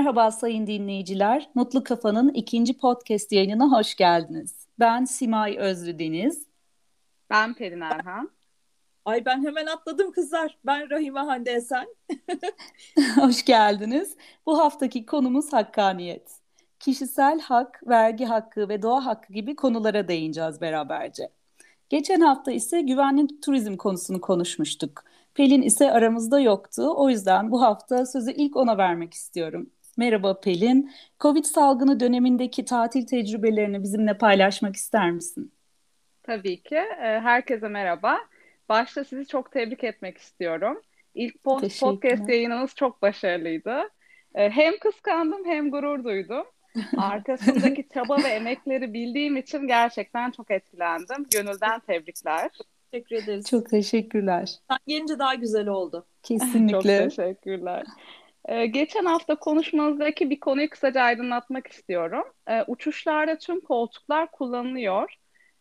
Merhaba sayın dinleyiciler. Mutlu Kafa'nın ikinci podcast yayınına hoş geldiniz. Ben Simay Özlü Deniz. Ben Pelin Erhan. Ay ben hemen atladım kızlar. Ben Rahime Hande Esen. hoş geldiniz. Bu haftaki konumuz hakkaniyet. Kişisel hak, vergi hakkı ve doğa hakkı gibi konulara değineceğiz beraberce. Geçen hafta ise güvenli turizm konusunu konuşmuştuk. Pelin ise aramızda yoktu. O yüzden bu hafta sözü ilk ona vermek istiyorum. Merhaba Pelin. Covid salgını dönemindeki tatil tecrübelerini bizimle paylaşmak ister misin? Tabii ki. Ee, herkese merhaba. Başta sizi çok tebrik etmek istiyorum. İlk post podcast yayınınız çok başarılıydı. Ee, hem kıskandım hem gurur duydum. Arkasındaki çaba ve emekleri bildiğim için gerçekten çok etkilendim. Gönülden tebrikler. Teşekkür ederiz. Çok teşekkürler. Sen gelince daha güzel oldu. Kesinlikle. çok teşekkürler. Ee, geçen hafta konuşmanızdaki bir konuyu kısaca aydınlatmak istiyorum. Ee, uçuşlarda tüm koltuklar kullanılıyor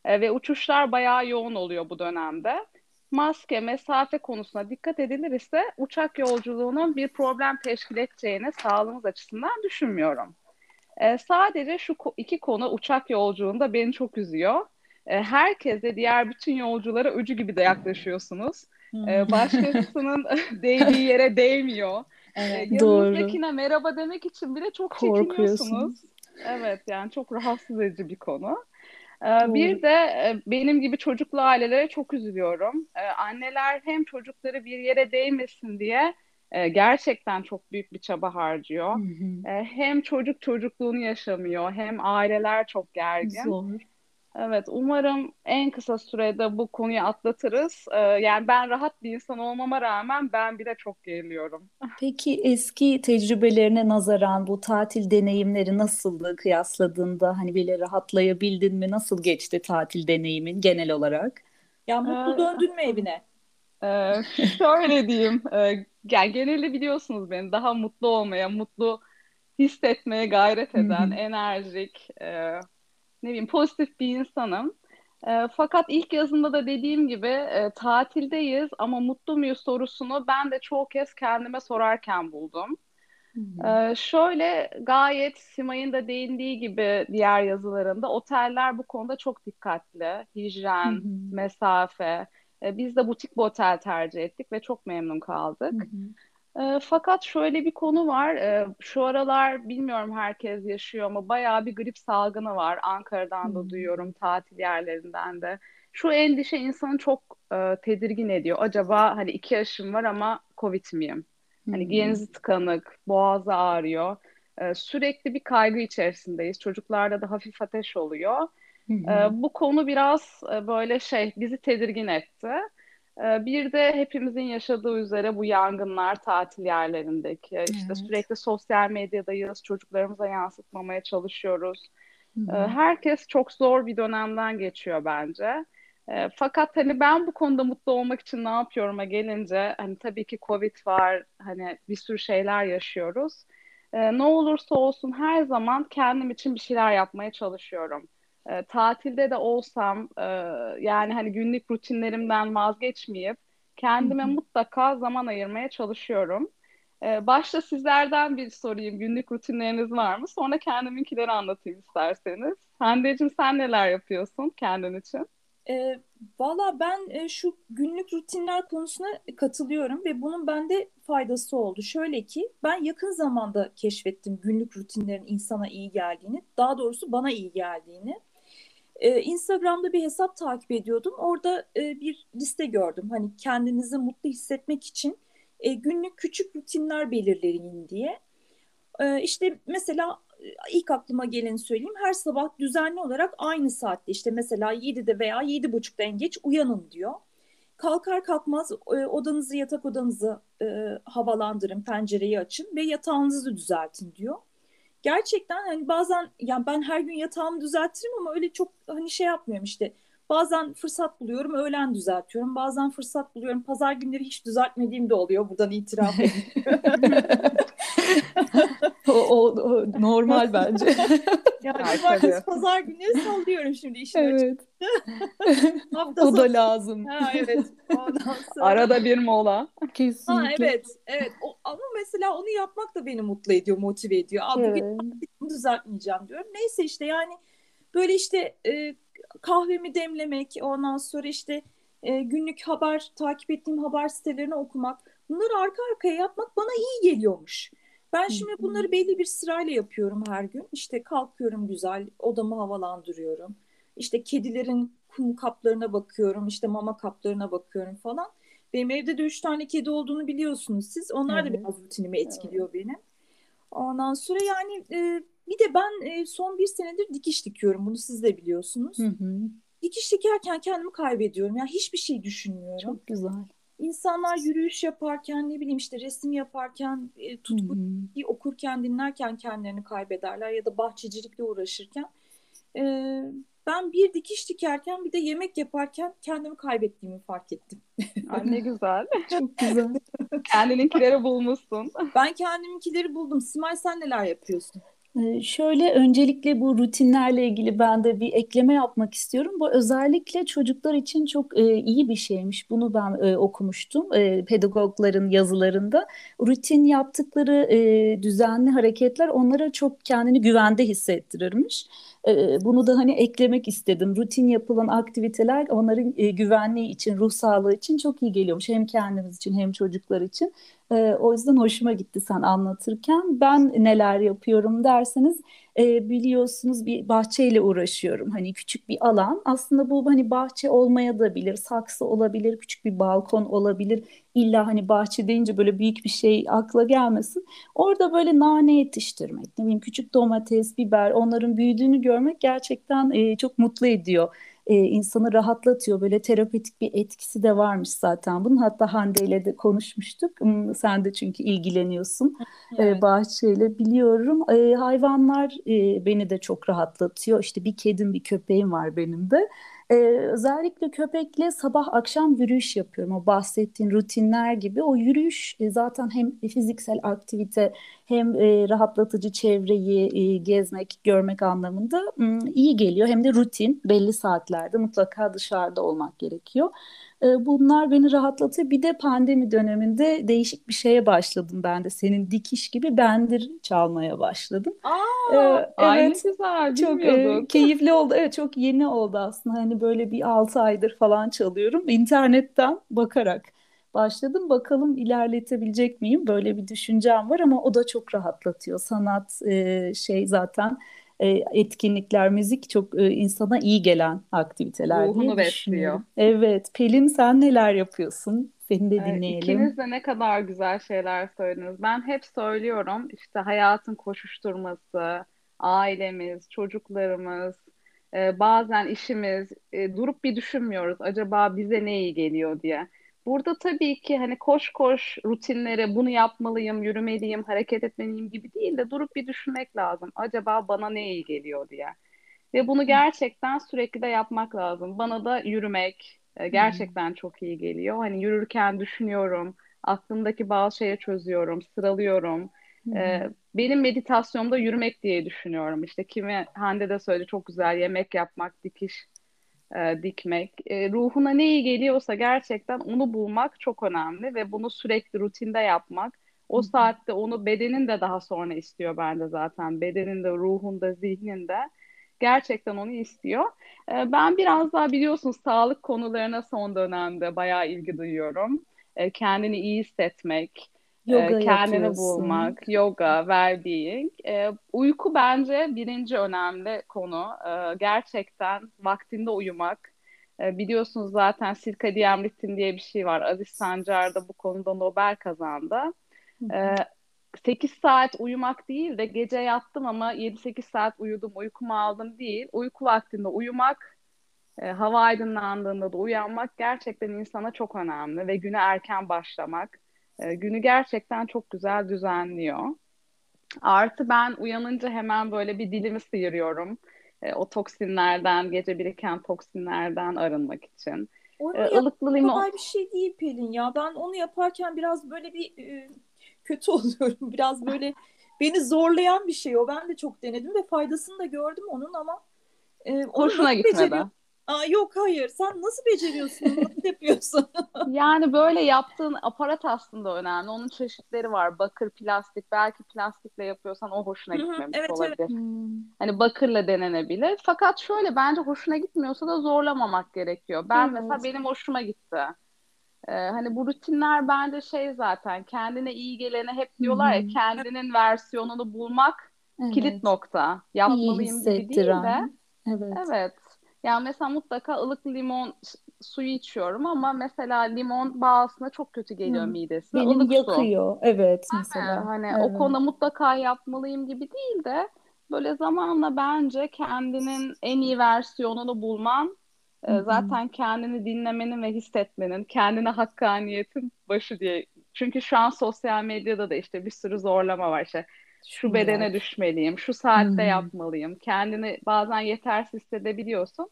ee, ve uçuşlar bayağı yoğun oluyor bu dönemde. Maske, mesafe konusuna dikkat edilir ise uçak yolculuğunun bir problem teşkil edeceğini sağlığımız açısından düşünmüyorum. Ee, sadece şu iki konu uçak yolculuğunda beni çok üzüyor. Herkese diğer bütün yolculara öcü gibi de yaklaşıyorsunuz. Hmm. başkasının değdiği yere değmiyor. Evet, Yanınızdakine merhaba demek için bile çok çekiniyorsunuz. Evet yani çok rahatsız edici bir konu. Ee, bir de e, benim gibi çocuklu ailelere çok üzülüyorum. Anneler hem çocukları bir yere değmesin diye e, gerçekten çok büyük bir çaba harcıyor. Hı hı. E, hem çocuk çocukluğunu yaşamıyor hem aileler çok gergin. Zor. Evet, umarım en kısa sürede bu konuyu atlatırız. Ee, yani ben rahat bir insan olmama rağmen ben bile çok geriliyorum. Peki eski tecrübelerine nazaran bu tatil deneyimleri nasıldı kıyasladığında? Hani bile rahatlayabildin mi? Nasıl geçti tatil deneyimin genel olarak? Ya mutlu ee, döndün mü evine? E, şöyle diyeyim, e, yani genelde biliyorsunuz beni daha mutlu olmaya, mutlu hissetmeye gayret eden, enerjik, e, ne bileyim pozitif bir insanım. E, fakat ilk yazımda da dediğim gibi e, tatildeyiz ama mutlu muyuz sorusunu ben de çoğu kez kendime sorarken buldum. Ee, şöyle gayet Simay'ın da değindiği gibi diğer yazılarında oteller bu konuda çok dikkatli. Hijyen, Hı-hı. mesafe. Ee, biz de butik bir otel tercih ettik ve çok memnun kaldık. Hı-hı. E, fakat şöyle bir konu var. E, şu aralar bilmiyorum herkes yaşıyor ama bayağı bir grip salgını var. Ankara'dan da hmm. duyuyorum, tatil yerlerinden de. Şu endişe insanı çok e, tedirgin ediyor. Acaba hani iki yaşım var ama Covid miyim? Hani hmm. genzi tıkanık, boğazı ağrıyor. E, sürekli bir kaygı içerisindeyiz. Çocuklarda da hafif ateş oluyor. E, bu konu biraz e, böyle şey bizi tedirgin etti. Ee, bir de hepimizin yaşadığı üzere bu yangınlar tatil yerlerindeki evet. işte sürekli sosyal medyadayız çocuklarımıza yansıtmamaya çalışıyoruz. Hı-hı. Ee, herkes çok zor bir dönemden geçiyor bence. Ee, fakat hani ben bu konuda mutlu olmak için ne yapıyorum'a gelince hani tabii ki Covid var hani bir sürü şeyler yaşıyoruz. Ne olursa olsun her zaman kendim için bir şeyler yapmaya çalışıyorum e, tatilde de olsam e, yani hani günlük rutinlerimden vazgeçmeyip kendime Hı-hı. mutlaka zaman ayırmaya çalışıyorum. E, başta sizlerden bir sorayım. Günlük rutinleriniz var mı? Sonra kendiminkileri anlatayım isterseniz. Hande'cim sen neler yapıyorsun kendin için? E, Valla ben e, şu günlük rutinler konusuna katılıyorum ve bunun bende faydası oldu. Şöyle ki ben yakın zamanda keşfettim günlük rutinlerin insana iyi geldiğini, daha doğrusu bana iyi geldiğini. Ee, Instagram'da bir hesap takip ediyordum. Orada e, bir liste gördüm. Hani kendinizi mutlu hissetmek için e, günlük küçük rutinler belirleyin diye. E, işte mesela e, ilk aklıma geleni söyleyeyim. Her sabah düzenli olarak aynı saatte işte mesela 7'de veya 7.30'da en geç uyanın diyor. Kalkar kalkmaz e, odanızı yatak odanızı e, havalandırın, pencereyi açın ve yatağınızı düzeltin diyor gerçekten hani bazen yani ben her gün yatağımı düzeltirim ama öyle çok hani şey yapmıyorum işte. Bazen fırsat buluyorum öğlen düzeltiyorum. Bazen fırsat buluyorum pazar günleri hiç düzeltmediğim de oluyor. Buradan itiraf ediyorum. o, o, o normal bence. yani cumartesi pazar günleri sallıyorum şimdi işin evet. o da lazım. Ha, evet. Sonra... Arada bir mola. Kesinlikle. Ha, evet. Evet. O, ama mesela onu yapmak da beni mutlu ediyor, motive ediyor. Abi evet. bugün bunu düzeltmeyeceğim diyorum. Neyse işte yani böyle işte e, kahvemi demlemek, ondan sonra işte e, günlük haber, takip ettiğim haber sitelerini okumak. Bunları arka arkaya yapmak bana iyi geliyormuş. Ben şimdi bunları belli bir sırayla yapıyorum her gün. İşte kalkıyorum güzel, odamı havalandırıyorum. İşte kedilerin kum kaplarına bakıyorum, işte mama kaplarına bakıyorum falan. Benim evde de üç tane kedi olduğunu biliyorsunuz siz. Onlar da biraz rutinimi etkiliyor benim. Ondan sonra yani e, bir de ben e, son bir senedir dikiş dikiyorum. Bunu siz de biliyorsunuz. Hı hı. Dikiş dikerken kendimi kaybediyorum. Yani hiçbir şey düşünmüyorum. Çok güzel. İnsanlar yürüyüş yaparken ne bileyim işte resim yaparken e, tutku hı. okurken dinlerken kendilerini kaybederler ya da bahçecilikle uğraşırken. E, ben bir dikiş dikerken bir de yemek yaparken kendimi kaybettiğimi fark ettim. Ay ne güzel. Çok güzel. Kendininkileri bulmuşsun. Ben kendiminkileri buldum. Simay sen neler yapıyorsun? Ee, şöyle öncelikle bu rutinlerle ilgili ben de bir ekleme yapmak istiyorum. Bu özellikle çocuklar için çok e, iyi bir şeymiş. Bunu ben e, okumuştum e, pedagogların yazılarında. Rutin yaptıkları e, düzenli hareketler onlara çok kendini güvende hissettirirmiş. E, bunu da hani eklemek istedim. Rutin yapılan aktiviteler onların e, güvenliği için, ruh sağlığı için çok iyi geliyormuş. Hem kendimiz için hem çocuklar için. E, o yüzden hoşuma gitti sen anlatırken. Ben neler yapıyorum derseniz e, biliyorsunuz bir bahçeyle uğraşıyorum. Hani küçük bir alan. Aslında bu hani bahçe olmaya da bilir, saksı olabilir, küçük bir balkon olabilir. İlla hani bahçe deyince böyle büyük bir şey akla gelmesin. Orada böyle nane yetiştirmek, ne bileyim küçük domates, biber onların büyüdüğünü görmek gerçekten e, çok mutlu ediyor e, insanı rahatlatıyor. Böyle terapetik bir etkisi de varmış zaten bunun. Hatta Hande ile de konuşmuştuk. Hmm, sen de çünkü ilgileniyorsun evet. e, bahçeyle biliyorum. E, hayvanlar e, beni de çok rahatlatıyor. İşte bir kedim bir köpeğim var benim de. Ee, özellikle köpekle sabah akşam yürüyüş yapıyorum. O bahsettiğin rutinler gibi. O yürüyüş e, zaten hem fiziksel aktivite hem e, rahatlatıcı çevreyi e, gezmek, görmek anlamında iyi geliyor. Hem de rutin belli saatlerde mutlaka dışarıda olmak gerekiyor. E, bunlar beni rahatlatıyor. Bir de pandemi döneminde değişik bir şeye başladım ben de. Senin dikiş gibi bendir çalmaya başladım. Aa, ee, evet, güzel. Çok e, keyifli oldu. Evet çok yeni oldu aslında. Hani böyle bir 6 aydır falan çalıyorum. İnternetten bakarak başladım. Bakalım ilerletebilecek miyim? Böyle bir düşüncem var ama o da çok rahatlatıyor. Sanat e, şey zaten e, etkinlikler, müzik çok e, insana iyi gelen aktiviteler Ruhunu diye besliyor. Evet. Pelin sen neler yapıyorsun? Seni de dinleyelim. İkiniz de ne kadar güzel şeyler söylediniz. Ben hep söylüyorum işte hayatın koşuşturması, ailemiz, çocuklarımız, e, bazen işimiz durup bir düşünmüyoruz acaba bize ne iyi geliyor diye. Burada tabii ki hani koş koş rutinlere bunu yapmalıyım, yürümeliyim, hareket etmeliyim gibi değil de durup bir düşünmek lazım. Acaba bana ne iyi geliyor diye. Ve bunu gerçekten sürekli de yapmak lazım. Bana da yürümek e, gerçekten çok iyi geliyor. Hani yürürken düşünüyorum, aklımdaki bazı şeyi çözüyorum, sıralıyorum. Ee, benim meditasyonda yürümek diye düşünüyorum. İşte kimi Hande de söyledi çok güzel yemek yapmak, dikiş e, dikmek. E, ruhuna ne iyi geliyorsa gerçekten onu bulmak çok önemli ve bunu sürekli rutinde yapmak. O saatte onu bedenin de daha sonra istiyor bende zaten. Bedenin de, ruhun da, zihnin de gerçekten onu istiyor. E, ben biraz daha biliyorsunuz sağlık konularına son dönemde bayağı ilgi duyuyorum. E, kendini iyi hissetmek, Yoga kendini bulmak, yoga, well-being. E, uyku bence birinci önemli konu. E, gerçekten vaktinde uyumak. E, biliyorsunuz zaten sirkadiyen ritim diye bir şey var. Aziz Sancar da bu konuda Nobel kazandı. E, 8 saat uyumak değil de gece yattım ama 7-8 saat uyudum, uykumu aldım değil. Uyku vaktinde uyumak, e, hava aydınlandığında da uyanmak gerçekten insana çok önemli ve güne erken başlamak e, günü gerçekten çok güzel düzenliyor. Artı ben uyanınca hemen böyle bir dilimi sıyırıyorum. E, o toksinlerden, gece biriken toksinlerden arınmak için. Onu e, ılıklı limon. kolay bir şey değil Pelin ya. Ben onu yaparken biraz böyle bir e, kötü oluyorum. Biraz böyle beni zorlayan bir şey o. Ben de çok denedim ve faydasını da gördüm onun ama e, hoşuna gitmedi. Aa, yok hayır sen nasıl beceriyorsun nasıl yapıyorsun? yani böyle yaptığın aparat aslında önemli. Onun çeşitleri var. Bakır, plastik. Belki plastikle yapıyorsan o hoşuna gitmemiş evet, olabilir. Evet. Hmm. Hani bakırla denenebilir. Fakat şöyle bence hoşuna gitmiyorsa da zorlamamak gerekiyor. Ben evet. mesela benim hoşuma gitti. Ee, hani bu rutinler bence şey zaten kendine iyi geleni hep diyorlar ya kendinin versiyonunu bulmak evet. kilit nokta. Yapmalıyım gibi değil de. Evet. Evet. Yani mesela mutlaka ılık limon suyu içiyorum ama mesela limon bağısına çok kötü geliyor hmm. midesine. Benim ılık yakıyor. Su. Evet mesela. Yani, hani evet. o konuda mutlaka yapmalıyım gibi değil de böyle zamanla bence kendinin en iyi versiyonunu bulman Hı-hı. zaten kendini dinlemenin ve hissetmenin, kendine hakkaniyetin başı diye. Çünkü şu an sosyal medyada da işte bir sürü zorlama var işte şu bedene düşmeliyim, şu saatte hmm. yapmalıyım. Kendini bazen yetersiz hissedebiliyorsun.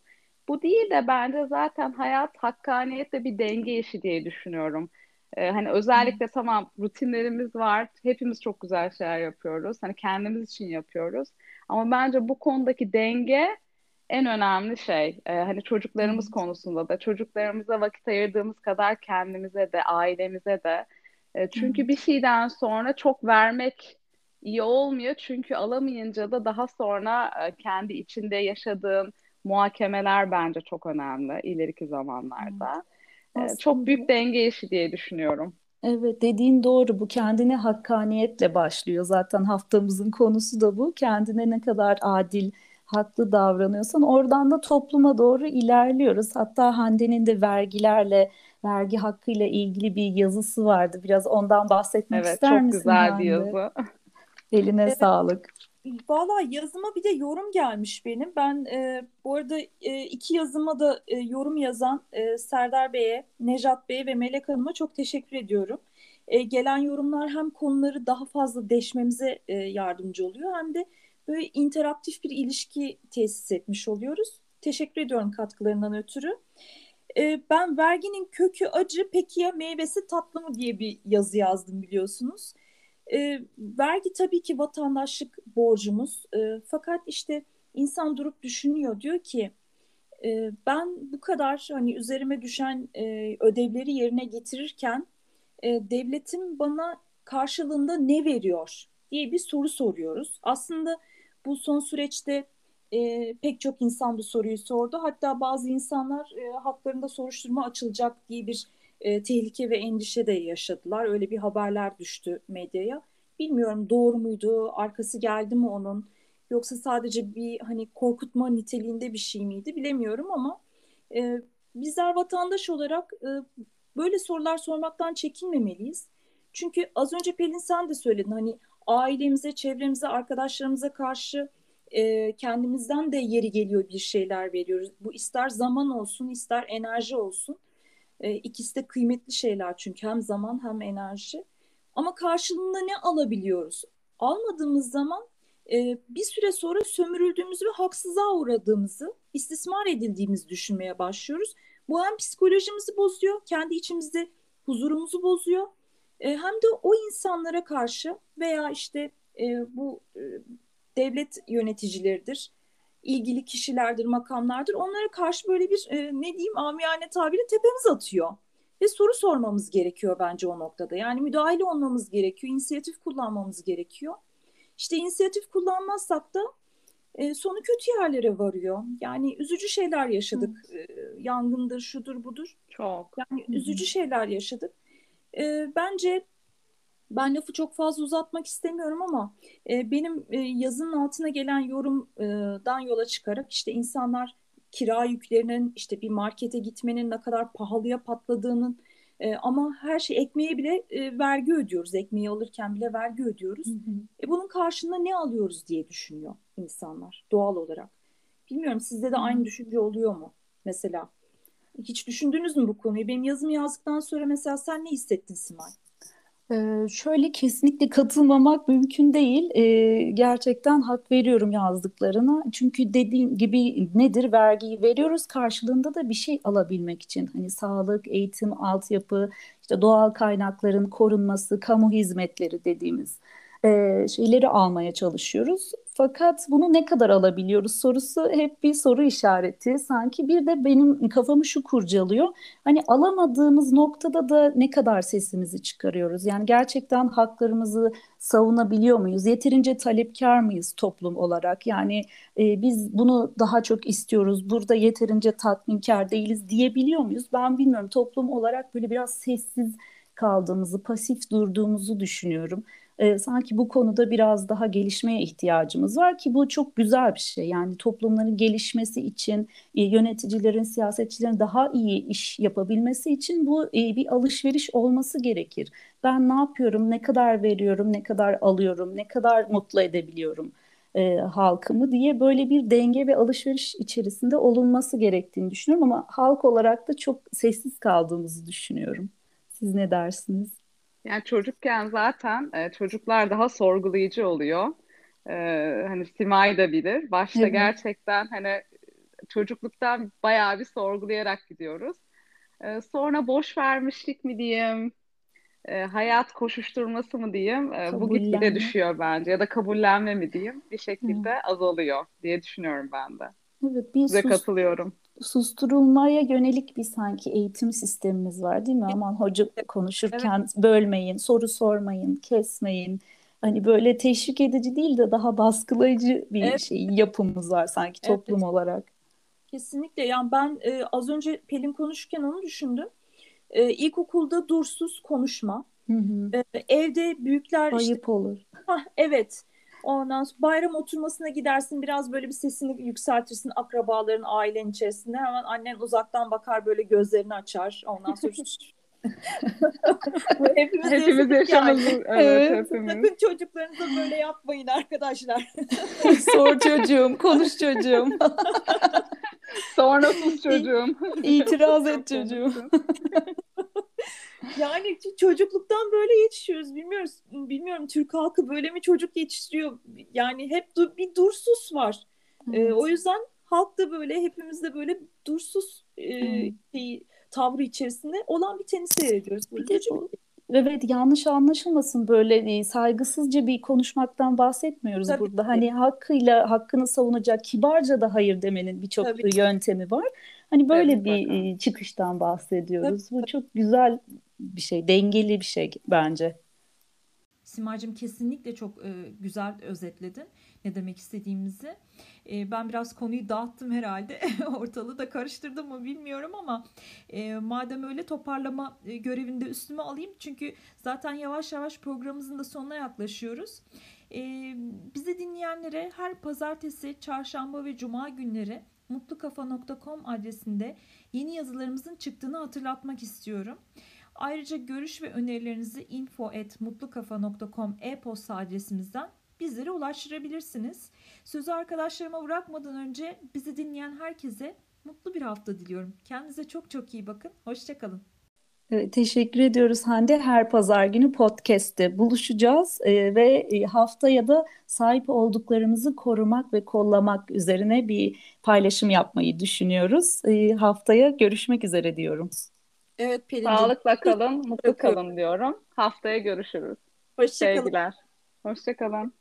Bu değil de bence zaten hayat hakkaniyetle bir denge işi diye düşünüyorum. Ee, hani özellikle hmm. tamam rutinlerimiz var. Hepimiz çok güzel şeyler yapıyoruz. Hani kendimiz için yapıyoruz. Ama bence bu konudaki denge en önemli şey. Ee, hani çocuklarımız hmm. konusunda da çocuklarımıza vakit ayırdığımız kadar kendimize de ailemize de. E, çünkü hmm. bir şeyden sonra çok vermek iyi olmuyor. Çünkü alamayınca da daha sonra e, kendi içinde yaşadığın muhakemeler bence çok önemli ileriki zamanlarda. Evet. Ee, çok büyük denge işi diye düşünüyorum. Evet dediğin doğru bu kendine hakkaniyetle başlıyor zaten haftamızın konusu da bu kendine ne kadar adil haklı davranıyorsan oradan da topluma doğru ilerliyoruz hatta Hande'nin de vergilerle vergi hakkıyla ilgili bir yazısı vardı biraz ondan bahsetmek evet, ister misin? Evet çok güzel Hande? bir yazı. Eline evet. sağlık. Valla yazıma bir de yorum gelmiş benim. Ben e, bu arada e, iki yazıma da e, yorum yazan e, Serdar Bey'e, Nejat Bey'e ve Melek Hanım'a çok teşekkür ediyorum. E, gelen yorumlar hem konuları daha fazla deşmemize e, yardımcı oluyor hem de böyle interaktif bir ilişki tesis etmiş oluyoruz. Teşekkür ediyorum katkılarından ötürü. E, ben verginin kökü acı peki ya meyvesi tatlı mı diye bir yazı yazdım biliyorsunuz. E, vergi tabii ki vatandaşlık borcumuz. E, fakat işte insan durup düşünüyor diyor ki e, ben bu kadar hani üzerime düşen e, ödevleri yerine getirirken e, devletim bana karşılığında ne veriyor diye bir soru soruyoruz. Aslında bu son süreçte e, pek çok insan bu soruyu sordu. Hatta bazı insanlar e, haklarında soruşturma açılacak diye bir e, tehlike ve endişe de yaşadılar. Öyle bir haberler düştü medyaya. Bilmiyorum doğru muydu, arkası geldi mi onun yoksa sadece bir hani korkutma niteliğinde bir şey miydi bilemiyorum ama e, bizler vatandaş olarak e, böyle sorular sormaktan çekinmemeliyiz. Çünkü az önce Pelin sen de söyledin hani ailemize, çevremize, arkadaşlarımıza karşı e, kendimizden de yeri geliyor bir şeyler veriyoruz. Bu ister zaman olsun, ister enerji olsun. E, ikisi de kıymetli şeyler çünkü hem zaman hem enerji. Ama karşılığında ne alabiliyoruz? Almadığımız zaman e, bir süre sonra sömürüldüğümüzü ve haksızlığa uğradığımızı, istismar edildiğimizi düşünmeye başlıyoruz. Bu hem psikolojimizi bozuyor, kendi içimizde huzurumuzu bozuyor. E, hem de o insanlara karşı veya işte e, bu e, devlet yöneticileridir, ilgili kişilerdir, makamlardır. Onlara karşı böyle bir e, ne diyeyim amiyane tabiri tepemiz atıyor. Ve soru sormamız gerekiyor bence o noktada. Yani müdahale olmamız gerekiyor, inisiyatif kullanmamız gerekiyor. İşte inisiyatif kullanmazsak da e, sonu kötü yerlere varıyor. Yani üzücü şeyler yaşadık. E, yangındır, şudur, budur. Çok. Yani üzücü şeyler yaşadık. E, bence ben lafı çok fazla uzatmak istemiyorum ama e, benim e, yazının altına gelen yorumdan yola çıkarak işte insanlar kira yüklerinin işte bir markete gitmenin ne kadar pahalıya patladığının e, ama her şey ekmeğe bile e, vergi ödüyoruz. Ekmeği alırken bile vergi ödüyoruz. Hı hı. E, bunun karşılığında ne alıyoruz diye düşünüyor insanlar doğal olarak. Bilmiyorum sizde de aynı düşünce oluyor mu mesela? Hiç düşündünüz mü bu konuyu? Benim yazımı yazdıktan sonra mesela sen ne hissettin Simay? Ee, şöyle kesinlikle katılmamak mümkün değil. Ee, gerçekten hak veriyorum yazdıklarına. Çünkü dediğim gibi nedir vergiyi veriyoruz karşılığında da bir şey alabilmek için. Hani sağlık, eğitim, altyapı, işte doğal kaynakların korunması, kamu hizmetleri dediğimiz. E, şeyleri almaya çalışıyoruz. Fakat bunu ne kadar alabiliyoruz sorusu hep bir soru işareti. Sanki bir de benim kafamı şu kurcalıyor. Hani alamadığımız noktada da ne kadar sesimizi çıkarıyoruz? Yani gerçekten haklarımızı savunabiliyor muyuz? Yeterince talepkar mıyız toplum olarak? Yani e, biz bunu daha çok istiyoruz, burada yeterince tatminkar değiliz diyebiliyor muyuz? Ben bilmiyorum. Toplum olarak böyle biraz sessiz kaldığımızı, pasif durduğumuzu düşünüyorum e, sanki bu konuda biraz daha gelişmeye ihtiyacımız var ki bu çok güzel bir şey. Yani toplumların gelişmesi için, e, yöneticilerin, siyasetçilerin daha iyi iş yapabilmesi için bu e, bir alışveriş olması gerekir. Ben ne yapıyorum, ne kadar veriyorum, ne kadar alıyorum, ne kadar mutlu edebiliyorum e, halkımı diye böyle bir denge ve alışveriş içerisinde olunması gerektiğini düşünüyorum ama halk olarak da çok sessiz kaldığımızı düşünüyorum. Siz ne dersiniz? Yani çocukken zaten e, çocuklar daha sorgulayıcı oluyor. E, hani Simay da bilir. Başta evet. gerçekten hani çocukluktan bayağı bir sorgulayarak gidiyoruz. E, sonra boş vermişlik mi diyeyim, e, hayat koşuşturması mı diyeyim, e, bu gitgide düşüyor bence. Ya da kabullenme mi diyeyim, bir şekilde hmm. azalıyor diye düşünüyorum ben de. Evet, bir Size sus, katılıyorum susturulmaya yönelik bir sanki eğitim sistemimiz var değil mi? Aman hoca konuşurken evet. bölmeyin, soru sormayın, kesmeyin. Hani böyle teşvik edici değil de daha baskılayıcı bir evet. şey yapımız var sanki toplum evet. olarak. Kesinlikle. Yani ben e, az önce Pelin konuşurken onu düşündüm. E, ilkokulda dursuz konuşma. Hı hı. E, evde büyükler ayıp işte, olur. Hah, evet. Ondan sonra bayram oturmasına gidersin biraz böyle bir sesini yükseltirsin akrabaların ailenin içerisinde hemen annen uzaktan bakar böyle gözlerini açar ondan sonra hepimiz, hepimiz yaşamız yani. evet, evet hepimiz. Sakın çocuklarınıza böyle yapmayın arkadaşlar. Sor çocuğum, konuş çocuğum. Sonra sus çocuğum. İtiraz et çocuğum. Yani çocukluktan böyle yetişiyoruz. Bilmiyoruz. Bilmiyorum Türk halkı böyle mi çocuk yetiştiriyor? Yani hep du- bir dursuz var. Evet. Ee, o yüzden halk da böyle hepimiz de böyle dursuz e, şey, tavrı içerisinde olan bir tenis seyrediyoruz. Bir de çok Evet yanlış anlaşılmasın böyle saygısızca bir konuşmaktan bahsetmiyoruz Tabii burada. Ki. Hani hakkıyla hakkını savunacak kibarca da hayır demenin birçok yöntemi var. Hani böyle evet, bir bakalım. çıkıştan bahsediyoruz. Tabii. Bu çok güzel bir şey, dengeli bir şey bence. Simacığım kesinlikle çok e, güzel özetledin ne demek istediğimizi. E, ben biraz konuyu dağıttım herhalde. Ortalığı da karıştırdım mı bilmiyorum ama e, madem öyle toparlama e, görevini üstüme alayım. Çünkü zaten yavaş yavaş programımızın da sonuna yaklaşıyoruz. E, bizi dinleyenlere her pazartesi, çarşamba ve cuma günleri mutlukafa.com adresinde yeni yazılarımızın çıktığını hatırlatmak istiyorum. Ayrıca görüş ve önerilerinizi info@mutlukafa.com e-posta adresimizden bizlere ulaştırabilirsiniz. Sözü arkadaşlarıma bırakmadan önce bizi dinleyen herkese mutlu bir hafta diliyorum. Kendinize çok çok iyi bakın. Hoşçakalın. Teşekkür ediyoruz Hande. Her pazar günü podcast'te buluşacağız ee, ve e, haftaya da sahip olduklarımızı korumak ve kollamak üzerine bir paylaşım yapmayı düşünüyoruz. Ee, haftaya görüşmek üzere diyorum. Evet Pelin'cim. Sağlıkla kalın, mutlu kalın diyorum. Haftaya görüşürüz. Hoşçakalın. Sevgiler. Hoşçakalın.